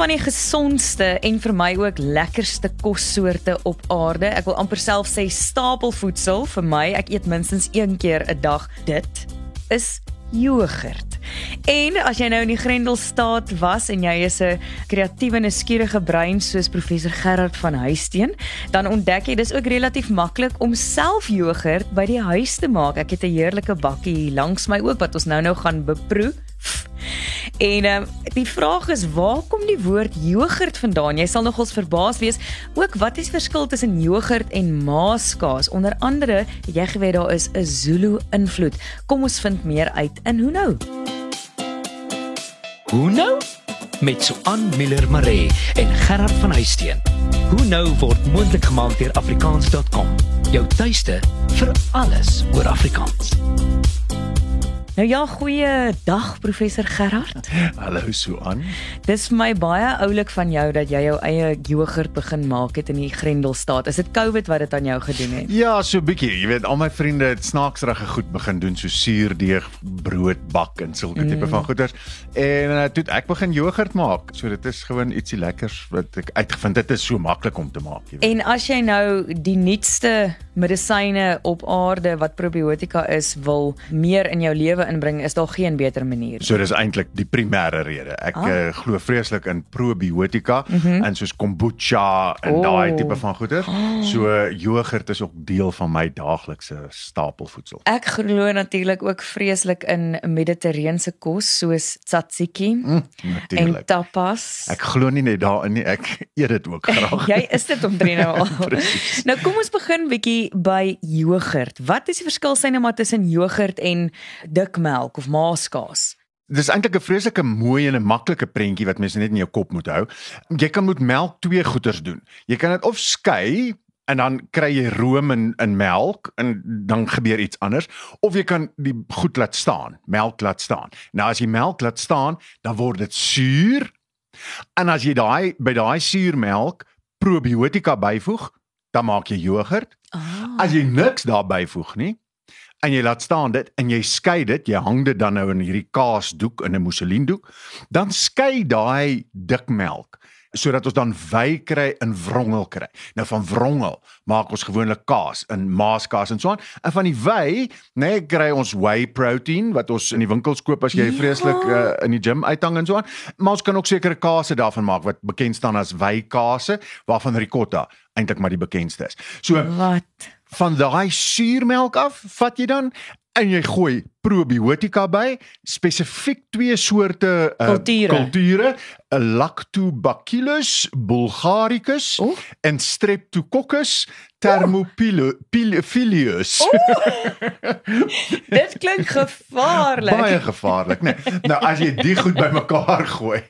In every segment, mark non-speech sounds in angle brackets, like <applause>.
van die gesondste en vir my ook lekkerste kossoorte op aarde. Ek wil amper self sê stapelvoedsel vir my. Ek eet minstens een keer 'n dag. Dit is jogurt. En as jy nou in die Grendelstaat was en jy is 'n kreatiewe en skierige brein soos professor Gerard van Huisteen, dan ontdek jy dis ook relatief maklik om self jogurt by die huis te maak. Ek het 'n heerlike bakkie hier langs my ook wat ons nou-nou gaan beproe. En um, die vraag is waar kom die woord jogurt vandaan? Jy sal nogals verbaas wees. Ook wat is verskil tussen jogurt en maaskaas? Onder andere, jy geweet daar is 'n Zulu invloed. Kom ons vind meer uit in hoe nou? Hoe nou? Met Suan Miller Maree en Gerard van Huisteen. Hoe nou word moontlik gemaak deur afrikaans.com. Jou tuiste vir alles oor Afrikaans. Nou ja, goeie dag professor Gerard. Hallo Suan. Dis vir my baie oulik van jou dat jy jou eie jogurt begin maak het in die Grendelstaat. Is dit COVID wat dit aan jou gedoen het? Ja, so bietjie. Jy weet, al my vriende het snaaksrige goed begin doen so suurdeeg, brood bak en sulke mm. tipe van goeders. En uh, toe ek begin jogurt maak. So dit is gewoon ietsie lekkers wat ek uitgevind het. Dit is so maklik om te maak, jy weet. En as jy nou die nuutste medisyne op aarde wat probiotika is wil meer in jou lewe inbring, is daar geen beter manier. So dis eintlik die primêre rede. Ek ah. uh, glo vreeslik in probiotika mm -hmm. en soos kombucha en oh. daai tipe van goeder. So jogurt is ook deel van my daaglikse stapelvoedsel. Ek glo natuurlik ook vreeslik in mediterrane kos soos tzatziki mm, en tapas. Ek glo nie net daarin nie, ek eet dit ook graag. <laughs> Jy is dit omtrent nou al. <laughs> nou kom ons begin bietjie by jogurt. Wat is die verskil sien nou maar tussen jogurt en dikmelk of maaskaas? Dis eintlik 'n vreeslike mooi en 'n maklike prentjie wat mense net in jou kop moet hou. Jy kan met melk twee goeders doen. Jy kan dit of skei en dan kry jy room in in melk en dan gebeur iets anders of jy kan die goed laat staan, melk laat staan. Nou as jy melk laat staan, dan word dit suur. En as jy daai by daai suurmelk probiotika byvoeg, dan maak jy jogurt. Oh. As jy niks daarby voeg nie en jy laat staan dit en jy skei dit, jy hang dit dan nou in hierdie kaasdoek in 'n mousselindoek, dan skei daai dik melk sodat ons dan wy kry in wrongel kry. Nou van wrongel maak ons gewoonlik kaas in maaskaas en so aan. En van die wy, nee, kry ons whey protein wat ons in die winkels koop as jy ja. vreeslik uh, in die gym uithang en so aan. Maar ons kan ook sekere kase daarvan maak wat bekend staan as wy kase waarvan ricotta eintlik maar die bekendste is. So wat van daai suurmelk af vat jy dan en jy gooi probiotika by spesifiek twee soorte uh, kulture Lactobacillus bulgaricus oh. en Streptococcus thermophilus. Oh. <laughs> Dit klink gevaarlik. Baie gevaarlik, né? Nee. Nou as jy dit goed bymekaar gooi,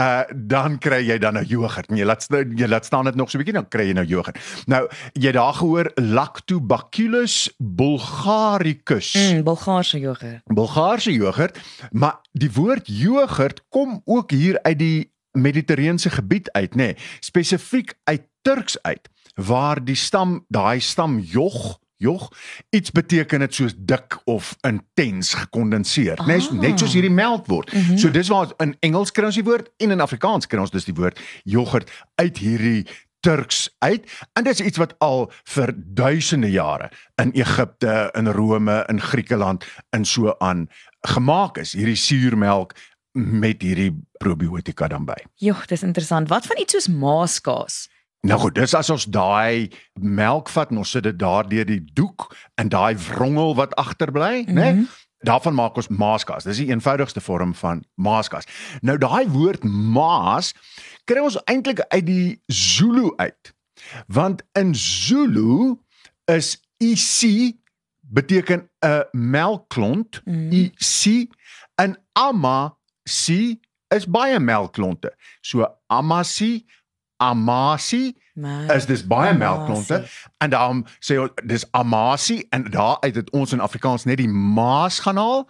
uh dan kry jy dan nou jogurt. Jy laat jy laat staan dit nog so 'n bietjie dan kry jy nou jogurt. Nou jy daar gehoor Lactobacillus bulgaricus. Mm, Bulgaarse jogurt. Bulgaarse jogurt, maar die woord jogurt kom ook hier uit die mediterrane gebied uit, nê, nee, spesifiek uit Turks uit, waar die stam, daai stam jog Jog, iets beteken dit soos dik of intens gekondenseer, ah. net net soos hierdie melk word. Mm -hmm. So dis waar in Engels kry ons die woord en in Afrikaans kry ons dus die woord yoghurt uit hierdie Turks uit. En dit is iets wat al vir duisende jare in Egipte, in Rome, in Griekeland in so aan gemaak is. Hierdie suurmelk met hierdie probiotika dan by. Jogg, dis interessant. Wat van iets soos maaskaas? Nou goed, dis as ons daai melk vat en ons sit dit daardeur die doek en daai wrongel wat agterbly, mm -hmm. né? Daarvan maak ons maaskaas. Dis die eenvoudigste vorm van maaskaas. Nou daai woord maas kry ons eintlik uit die Zulu uit. Want in Zulu is IC beteken 'n melkklont, mm. IC en ama si is baie melkklonte. So amasi, amasi Maar, is dis baie melkklonte en daarom sê ons dis amasi en daar uit het ons in Afrikaans net die maas gaan haal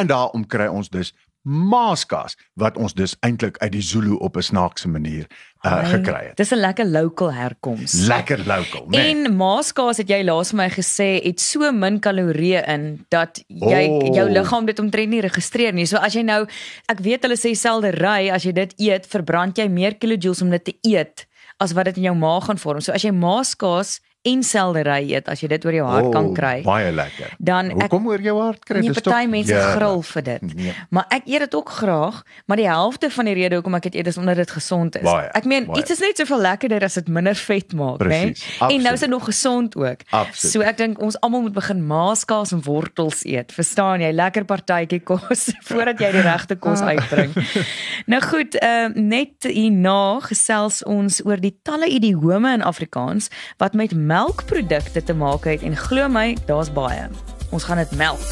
en daarom kry ons dus Maaskas wat ons dus eintlik uit die Zulu op 'n snaakse manier uh, Ai, gekry het. Dis 'n lekker local herkoms. Lekker local, né? Nee. En maaskaas het jy laas vir my gesê het so min kalorieë in dat jy Oh. jou liggaam dit omtrent nie registreer nie. So as jy nou ek weet hulle sê seldery as jy dit eet, verbrand jy meer kilojoules om dit te eet as wat dit in jou maag gaan vorm. So as jy maaskaas en seldery eet, as jy dit oor jou hart kan kry, Oh, Baie lekker. dan ek Hoekom oor jou hart kry? Nee, Dis party mense Ja. gril vir dit. Nee. Maar ek eet dit ook graag, maar die helfte van die rede hoekom ek dit eet is omdat dit gesond is. Baie, ek meen baie. iets is net soveel lekkerder as dit minder vet maak, né? Presies, En nou is dit nog gesond ook. Absoluut. So ek dink ons almal moet begin maaskaas en wortels eet. Verstaan jy? Lekker partytjie kos <laughs> voordat jy die regte kos Ah. <laughs> uitbring. nou goed, ehm net hierna gesels ons oor die talle idiome in Afrikaans wat met melkprodukte te maak het en glo my, daar's baie. Ons gaan dit melk.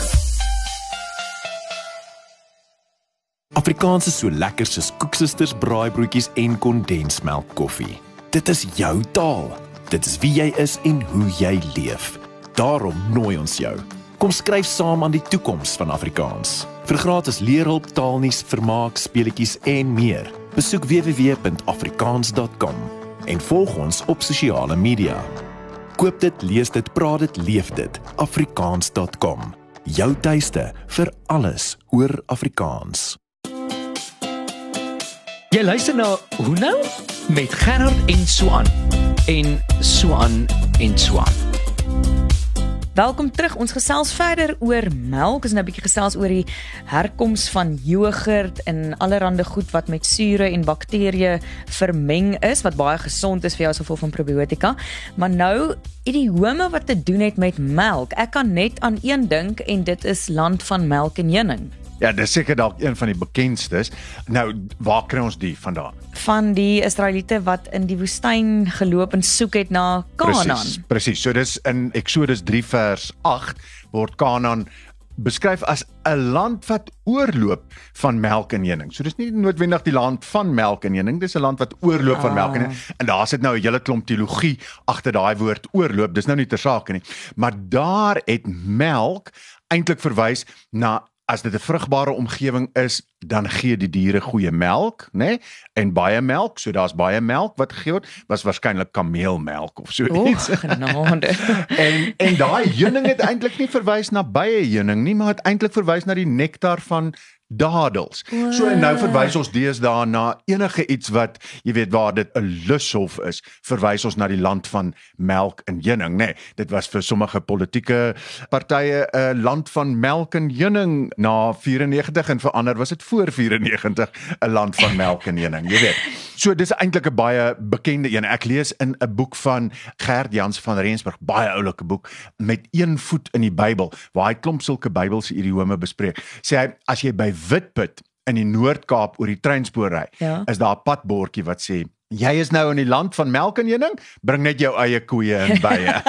Afrikaans is so lekker soos koeksisters, braaibroodjies en kondensmelk koffie. Dit is jou taal. Dit is wie jy is en hoe jy leef. Daarom nooi ons jou. Kom skryf saam aan die toekoms van Afrikaans. Vir gratis leerhulp, taalnuus, vermaak, speletjies en meer. Besoek www.afrikaans.com en volg ons op sosiale media. Koop dit, lees dit, praat dit, leef dit. afrikaans.com. Jou tuiste vir alles oor Afrikaans. Jy luister na Hoe nou met Gerard en Swan en Swan en Swan. Welkom terug. Ons gesels verder oor melk. Ons nou 'n bietjie gesels oor die herkoms van jogurt en allerlei goed wat met sure en bakterieë vermeng is wat baie gesond is vir jou as gevolg van probiotika. Maar nou idiome wat te doen het met melk. Ek kan net aan een dink en dit is land van melk en heuning. Ja, dis seker dalk een van die bekendstes. Nou, waar kry ons die vandaan? Van die Israeliete wat in die woestyn geloop en soek het na Kanaan. Presies. Presies. So dis in Eksodus 3 vers 8 word Kanaan beskryf as 'n land wat oorloop van melk en honing. So dis nie noodwendig die land van melk en honing, dis 'n land wat oorloop van melk en honing. En daar sit nou 'n hele klomp teologie agter daai woord oorloop. Dis nou nie ter saake nie. Maar daar het melk eintlik verwys na as dit 'n vrugbare omgewing is, dan gee die diere goeie melk, né? Nee? En baie melk, so daar's baie melk wat gegee word, was waarskynlik kameelmelk of so O, iets. genade. <laughs> En en daai heuning het eintlik nie verwys na baie heuning nie, maar het eintlik verwys na die nektar van dadels. So en nou verwys ons deesdae na enige iets wat jy weet waar dit 'n lushof is, verwys ons na die land van melk en heuning, nê. Nee, dit was vir sommige politieke partye 'n land van melk en heuning na 94 en vir ander was dit voor 94 'n land van melk en heuning, jy weet. So dis eintlik 'n baie bekende een. Ek lees in 'n boek van Gert Jans van Rensburg, baie oulike boek met een voet in die Bybel waar hy klomp sulke Bybelse idiome bespreek. Sê hy as jy by Witput in die Noord-Kaap oor die treinspoor ry, Ja. is daar 'n padbordjie wat sê Jy is nou in die land van melk en honing, bring net jou eie koeie en bye. <laughs>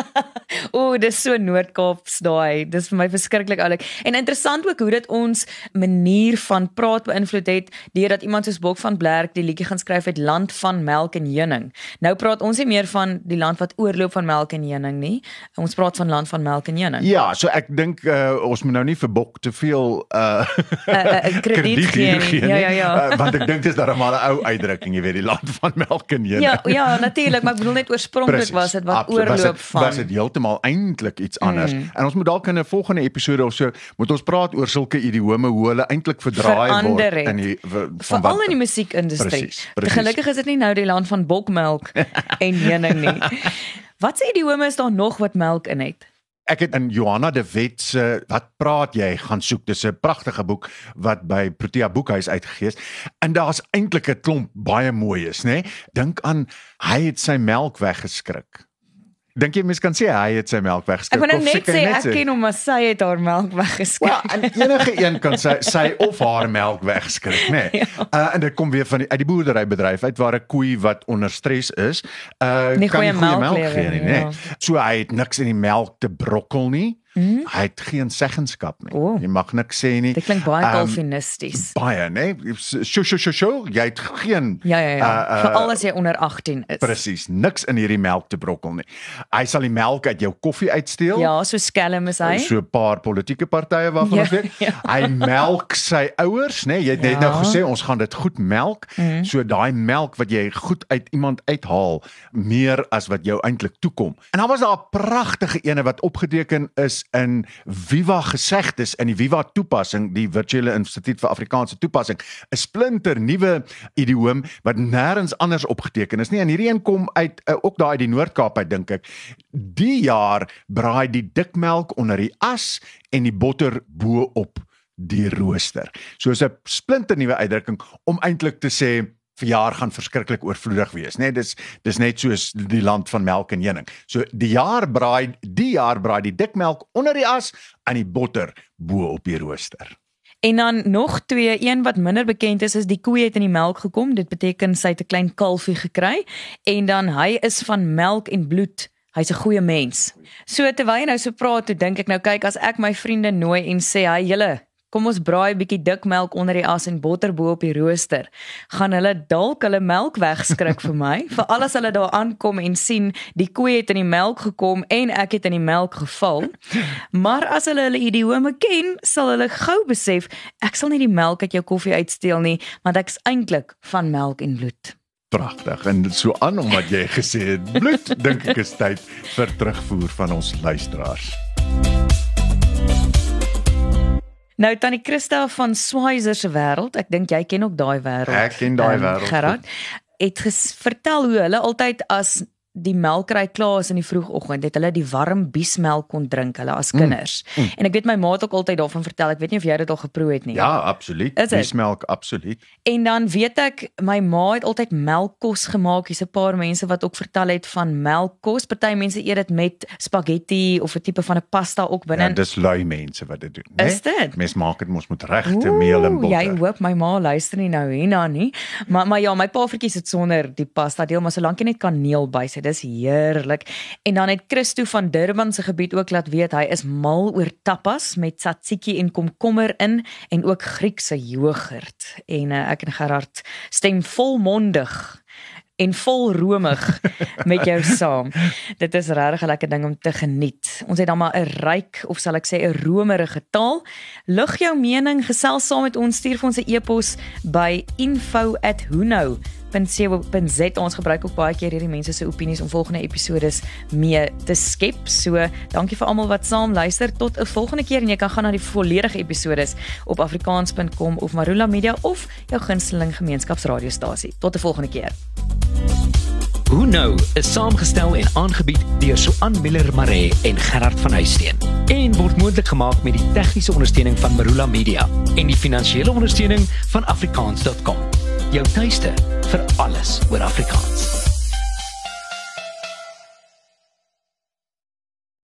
O, dis so Noord-Kaaps daai. Dis vir my verskriklik oulik. En interessant ook hoe dit ons manier van praat beïnvloed het deurdat iemand soos Bok van Blerk die liedjie gaan skryf uit land van melk en honing. Nou praat ons nie meer van die land wat oorloop van melk en honing nie. Ons praat van land van melk en honing. ja, so ek dink uh, ons moet nou nie vir Bok te veel uh Uh, uh, krediet gee nie. Ja, ja, ja. Uh, want ek dink dis dan maar 'n ou uitdrukking, jy weet, die land van melk en honing. Ja, ja, natuurlik, maar ek bedoel net oorspronklik was dit wat Absoluut. oorloop was het, van was dit heeltemal eintlik iets anders. Mm. En ons moet dalk in 'n volgende episode of so moet ons praat oor sulke idiome hoe hulle eintlik verdraai Verander word het. in die veral in die musiekindustrie. Gelukkig is dit nie nou die land van bokmelk <laughs> en honing nie. Wat sê idiome is daar nog wat melk in het? Ek het in Johanna de Wet se Wat praat jy gaan soek. Dis 'n pragtige boek wat by Protea Boekhuis uitgegee is. En daar's eintlik 'n klomp baie mooi is, nê? Dink aan hy het sy melk weggeskrik. Dink jy mens kan sê hy het sy melk Ek weggeskrik? wil nou net sê ek ken hom maar sy het haar melk weggeskryf. Ja, en enige een kan sy sy of haar melk wegskrik, nê. Nee. Ja. Uh en dit kom weer van die, uit die boerderybedryf uit waar 'n koei wat onder stres is, uh Nie kan goeie nie goeie melk melk gee nie, nê. ja. Nee. So hy het niks in die melk te brokkel nie. Mm. Hy het geen seggenskap nie. O. Jy mag niks sê nie. Dit klink baie Ehm, kalvinisties. Baie, né? Sjo sjo sjo sjo, jy het geen Ja ja ja. uh, uh, Veral as jy onder 18 is. Presies, niks in hierdie melk te brokkel nie. Hy sal die melk uit jou koffie uitsteel. Ja, so skelm is hy. so 'n paar politieke partye waarvan Ja, ons weet. ja. Hy melk sy ouers, nê? Nee, jy het net nou Ja. gesê ons gaan dit goed melk. Mm. So daai melk wat jy goed uit iemand uithaal, meer as wat jou eintlik toekom. En dan was daar 'n pragtige ene wat opgeteken is in Viva gesegdes in die Viva toepassing, die virtuele instituut vir Afrikaanse toepassing, 'n splinter nuwe idioom wat nêrens anders opgeteken is nie. En hierdie een kom uit uh, ook daar uit die Noord-Kaap uit dink ek. Die jaar braai die dikmelk onder die as en die botter bo op die rooster. So 'n splinter nuwe uitdrukking om eintlik te sê verjaar gaan verskriklik oorvloedig wees, né? Nee, dis dis net soos die land van melk en honing. So die jaar braai die jaar braai die dikmelk onder die as en die botter bo op die rooster. En dan nog twee, een wat minder bekend is is die koe het in die melk gekom. Dit beteken sy het 'n klein kalfie gekry en dan hy is van melk en bloed. Hy's 'n goeie mens. So terwyl jy nou so praat, toe dink ek nou kyk as ek my vriende nooi en sê, "Hy julle, kom ons braai 'n bietjie dik melk onder die as en botter bo op die rooster." Gaan hulle dalk hulle melk wegskrik vir my, <laughs> veral as hulle daar aankom en sien die koe het in die melk gekom en ek het in die melk geval. Maar as hulle hulle idiome ken, sal hulle gou besef ek sal nie die melk uit jou koffie uitsteel nie, want ek's eintlik van melk en bloed. Pragtig. En so aan omdat jy gesê het bloed, dink ek is tyd vir terugvoer van ons luisteraars. Nou tannie Christa van Swizer se wêreld, ek dink jy ken ook daai wêreld. Ek ken daai ehm, wêreld Gerard het vertel hoe hulle altyd as die melkery klaar is in die vroegoggend het hulle die warm biesmelk kon drink hulle as kinders. Mm, mm. En ek weet my ma het ook altyd daarvan vertel. Ek weet nie of jy dit al geproe het nie. Ja, absoluut. Biesmelk absoluut. En dan weet ek my ma het altyd melkkos gemaak. Hier's 'n paar mense wat ook vertel het van melkkos. Party mense eet dit met spaghetti of 'n tipe van 'n pasta ook binne. Ja, dis lui mense wat dit doen, né? Is dit? Mens maak dit mos met regte meel en botter. Jy hoop my ma luister nie nou hierna nie. Maar maar ja, my paafretjies het sonder die pasta deel, maar solank jy net kaneel bysit, dis heerlik. En dan het Christo van Durban se gebied ook laat weet hy is mal oor tapas met tzatziki en komkommer in en ook Griekse jogurt. En uh, ek en Gerard stem volmondig en vol romig <laughs> met jou saam. Dit is regtig 'n lekker ding om te geniet. Ons het dan maar 'n ryk of sal ek sê 'n romerige taal. Lig jou mening, gesels saam met ons, stuur vir ons 'n e-pos by info@huno .co.za ons gebruik ook baie keer hierdie mense se opinies om volgende episodes mee te skep. So, dankie vir almal wat saam luister. Tot 'n volgende keer en jy kan gaan na die volledige episodes op afrikaans.com of Marula Media of jou gunsteling gemeenskapsradiostasie. Tot 'n volgende keer. Who Know is saamgestel en aangebied deur Suan Miller Maree en Gerard van Huisteen en word moontlik gemaak met die tegniese ondersteuning van Marula Media en die finansiële ondersteuning van afrikaans.com. Jou tuiste vir alles oor Afrikaans.